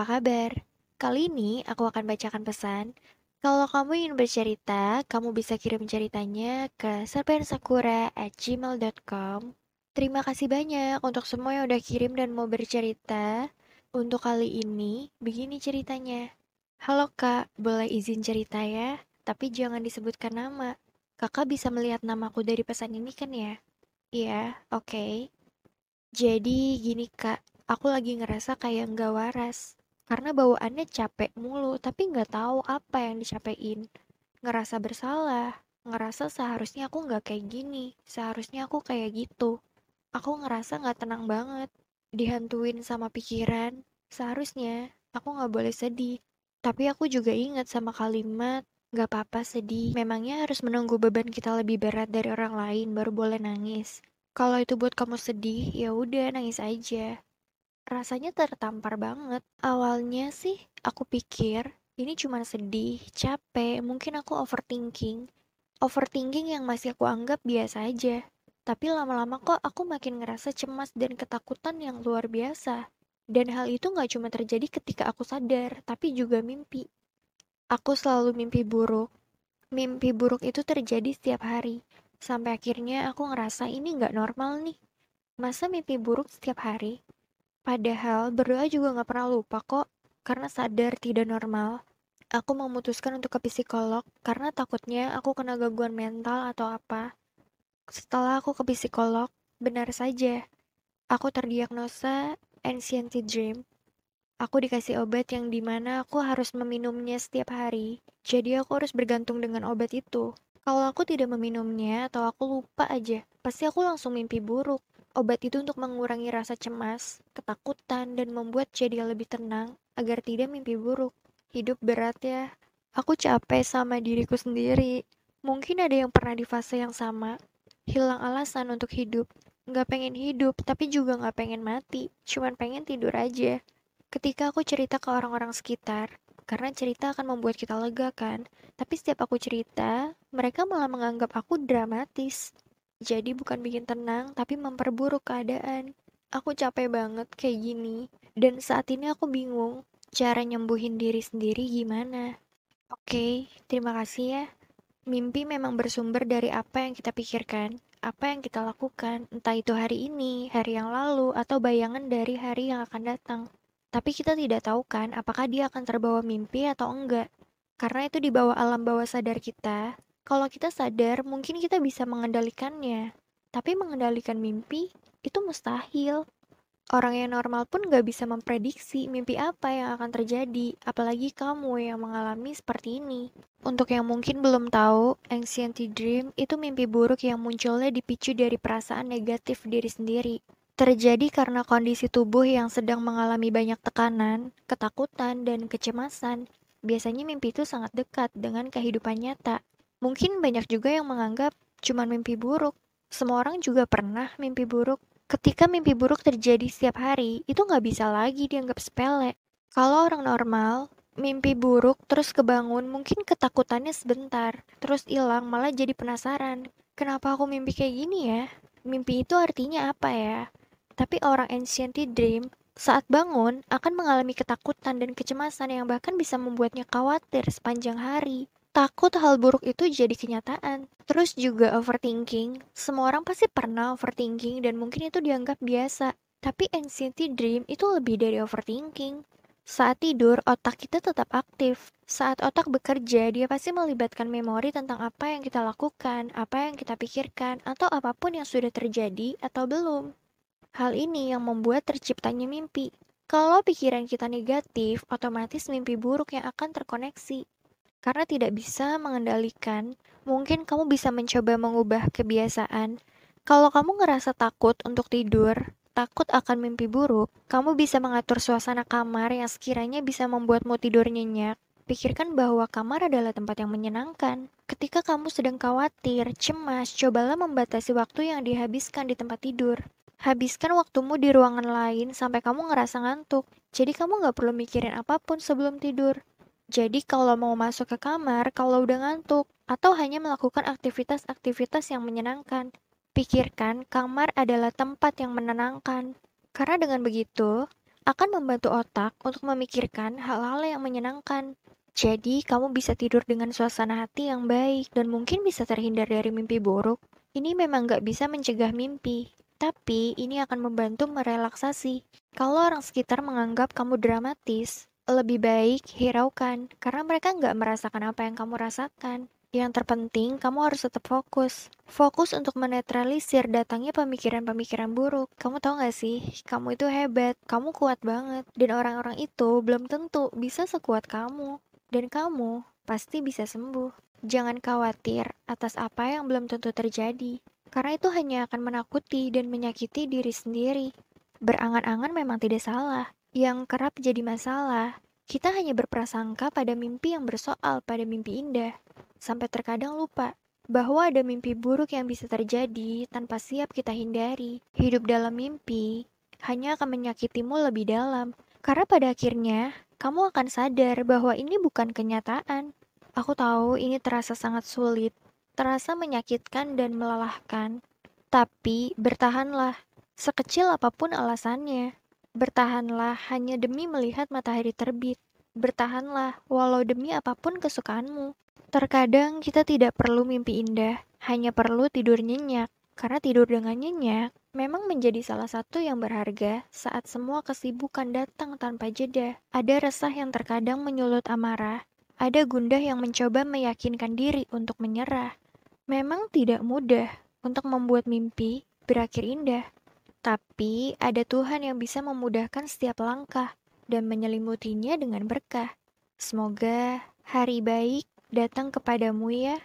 apa kabar? Kali ini aku akan bacakan pesan. Kalau kamu ingin bercerita, kamu bisa kirim ceritanya ke serpensakura@gmail.com. Terima kasih banyak untuk semua yang udah kirim dan mau bercerita. Untuk kali ini, begini ceritanya. Halo kak, boleh izin cerita ya? Tapi jangan disebutkan nama. Kakak bisa melihat namaku dari pesan ini kan ya? Iya, oke. Jadi gini kak, aku lagi ngerasa kayak nggak waras. Karena bawaannya capek mulu, tapi nggak tahu apa yang dicapein. Ngerasa bersalah, ngerasa seharusnya aku nggak kayak gini, seharusnya aku kayak gitu. Aku ngerasa nggak tenang banget, dihantuin sama pikiran. Seharusnya aku nggak boleh sedih. Tapi aku juga ingat sama kalimat, nggak apa-apa sedih. Memangnya harus menunggu beban kita lebih berat dari orang lain baru boleh nangis. Kalau itu buat kamu sedih, ya udah nangis aja. Rasanya tertampar banget. Awalnya sih aku pikir ini cuma sedih, capek, mungkin aku overthinking. Overthinking yang masih aku anggap biasa aja. Tapi lama-lama kok aku makin ngerasa cemas dan ketakutan yang luar biasa. Dan hal itu gak cuma terjadi ketika aku sadar, tapi juga mimpi. Aku selalu mimpi buruk. Mimpi buruk itu terjadi setiap hari. Sampai akhirnya aku ngerasa ini gak normal nih. Masa mimpi buruk setiap hari? Padahal berdoa juga gak pernah lupa kok, karena sadar tidak normal. Aku memutuskan untuk ke psikolog karena takutnya aku kena gangguan mental atau apa. Setelah aku ke psikolog, benar saja, aku terdiagnosa anxiety dream. Aku dikasih obat yang di mana aku harus meminumnya setiap hari. Jadi aku harus bergantung dengan obat itu. Kalau aku tidak meminumnya atau aku lupa aja, pasti aku langsung mimpi buruk. Obat itu untuk mengurangi rasa cemas, ketakutan, dan membuat jadi lebih tenang agar tidak mimpi buruk. Hidup berat ya. Aku capek sama diriku sendiri. Mungkin ada yang pernah di fase yang sama. Hilang alasan untuk hidup. Nggak pengen hidup, tapi juga nggak pengen mati. Cuman pengen tidur aja. Ketika aku cerita ke orang-orang sekitar, karena cerita akan membuat kita lega kan, tapi setiap aku cerita, mereka malah menganggap aku dramatis. Jadi bukan bikin tenang, tapi memperburuk keadaan. Aku capek banget kayak gini, dan saat ini aku bingung cara nyembuhin diri sendiri gimana. Oke, terima kasih ya. Mimpi memang bersumber dari apa yang kita pikirkan, apa yang kita lakukan, entah itu hari ini, hari yang lalu, atau bayangan dari hari yang akan datang. Tapi kita tidak tahu kan apakah dia akan terbawa mimpi atau enggak. Karena itu di bawah alam bawah sadar kita. Kalau kita sadar, mungkin kita bisa mengendalikannya. Tapi mengendalikan mimpi, itu mustahil. Orang yang normal pun gak bisa memprediksi mimpi apa yang akan terjadi, apalagi kamu yang mengalami seperti ini. Untuk yang mungkin belum tahu, anxiety dream itu mimpi buruk yang munculnya dipicu dari perasaan negatif diri sendiri. Terjadi karena kondisi tubuh yang sedang mengalami banyak tekanan, ketakutan, dan kecemasan. Biasanya mimpi itu sangat dekat dengan kehidupan nyata. Mungkin banyak juga yang menganggap cuma mimpi buruk. Semua orang juga pernah mimpi buruk. Ketika mimpi buruk terjadi setiap hari, itu nggak bisa lagi dianggap sepele. Kalau orang normal, mimpi buruk terus kebangun, mungkin ketakutannya sebentar, terus hilang malah jadi penasaran. Kenapa aku mimpi kayak gini ya? Mimpi itu artinya apa ya? Tapi orang ancient dream saat bangun akan mengalami ketakutan dan kecemasan yang bahkan bisa membuatnya khawatir sepanjang hari. Takut hal buruk itu jadi kenyataan. Terus juga overthinking. Semua orang pasti pernah overthinking dan mungkin itu dianggap biasa. Tapi anxiety dream itu lebih dari overthinking. Saat tidur, otak kita tetap aktif. Saat otak bekerja, dia pasti melibatkan memori tentang apa yang kita lakukan, apa yang kita pikirkan, atau apa pun yang sudah terjadi atau belum. Hal ini yang membuat terciptanya mimpi. Kalau pikiran kita negatif, otomatis mimpi buruk yang akan terkoneksi. Karena tidak bisa mengendalikan, mungkin kamu bisa mencoba mengubah kebiasaan. Kalau kamu ngerasa takut untuk tidur, takut akan mimpi buruk, kamu bisa mengatur suasana kamar yang sekiranya bisa membuatmu tidur nyenyak. Pikirkan bahwa kamar adalah tempat yang menyenangkan. Ketika kamu sedang khawatir, cemas, cobalah membatasi waktu yang dihabiskan di tempat tidur. Habiskan waktumu di ruangan lain sampai kamu ngerasa ngantuk. Jadi kamu nggak perlu mikirin apa pun sebelum tidur. Jadi kalau mau masuk ke kamar, kalau udah ngantuk, atau hanya melakukan aktivitas-aktivitas yang menyenangkan, pikirkan kamar adalah tempat yang menenangkan. Karena dengan begitu, akan membantu otak untuk memikirkan hal-hal yang menyenangkan. Jadi, kamu bisa tidur dengan suasana hati yang baik dan mungkin bisa terhindar dari mimpi buruk. Ini memang gak bisa mencegah mimpi, tapi ini akan membantu merelaksasi. Kalau orang sekitar menganggap kamu dramatis, lebih baik hiraukan, karena mereka nggak merasakan apa yang kamu rasakan. Yang terpenting, kamu harus tetap fokus. Fokus untuk menetralisir datangnya pemikiran-pemikiran buruk. Kamu tahu gak sih, kamu itu hebat, kamu kuat banget. Dan orang-orang itu belum tentu bisa sekuat kamu. Dan kamu pasti bisa sembuh. Jangan khawatir atas apa yang belum tentu terjadi, karena itu hanya akan menakuti dan menyakiti diri sendiri. Berangan-angan memang tidak salah. Yang kerap jadi masalah, kita hanya berprasangka pada mimpi yang bersoal pada mimpi indah, sampai terkadang lupa bahwa ada mimpi buruk yang bisa terjadi tanpa siap kita hindari. Hidup dalam mimpi hanya akan menyakitimu lebih dalam, karena pada akhirnya kamu akan sadar bahwa ini bukan kenyataan, Aku tahu ini terasa sangat sulit, terasa menyakitkan dan melelahkan. Tapi bertahanlah, sekecil apa pun alasannya. Bertahanlah hanya demi melihat matahari terbit. Bertahanlah walau demi apa pun kesukaanmu. Terkadang kita tidak perlu mimpi indah, hanya perlu tidur nyenyak. Karena tidur dengan nyenyak memang menjadi salah satu yang berharga saat semua kesibukan datang tanpa jeda. Ada resah yang terkadang menyulut amarah, ada gundah yang mencoba meyakinkan diri untuk menyerah. Memang tidak mudah untuk membuat mimpi berakhir indah, tapi ada Tuhan yang bisa memudahkan setiap langkah dan menyelimutinya dengan berkah. Semoga hari baik datang kepadamu ya.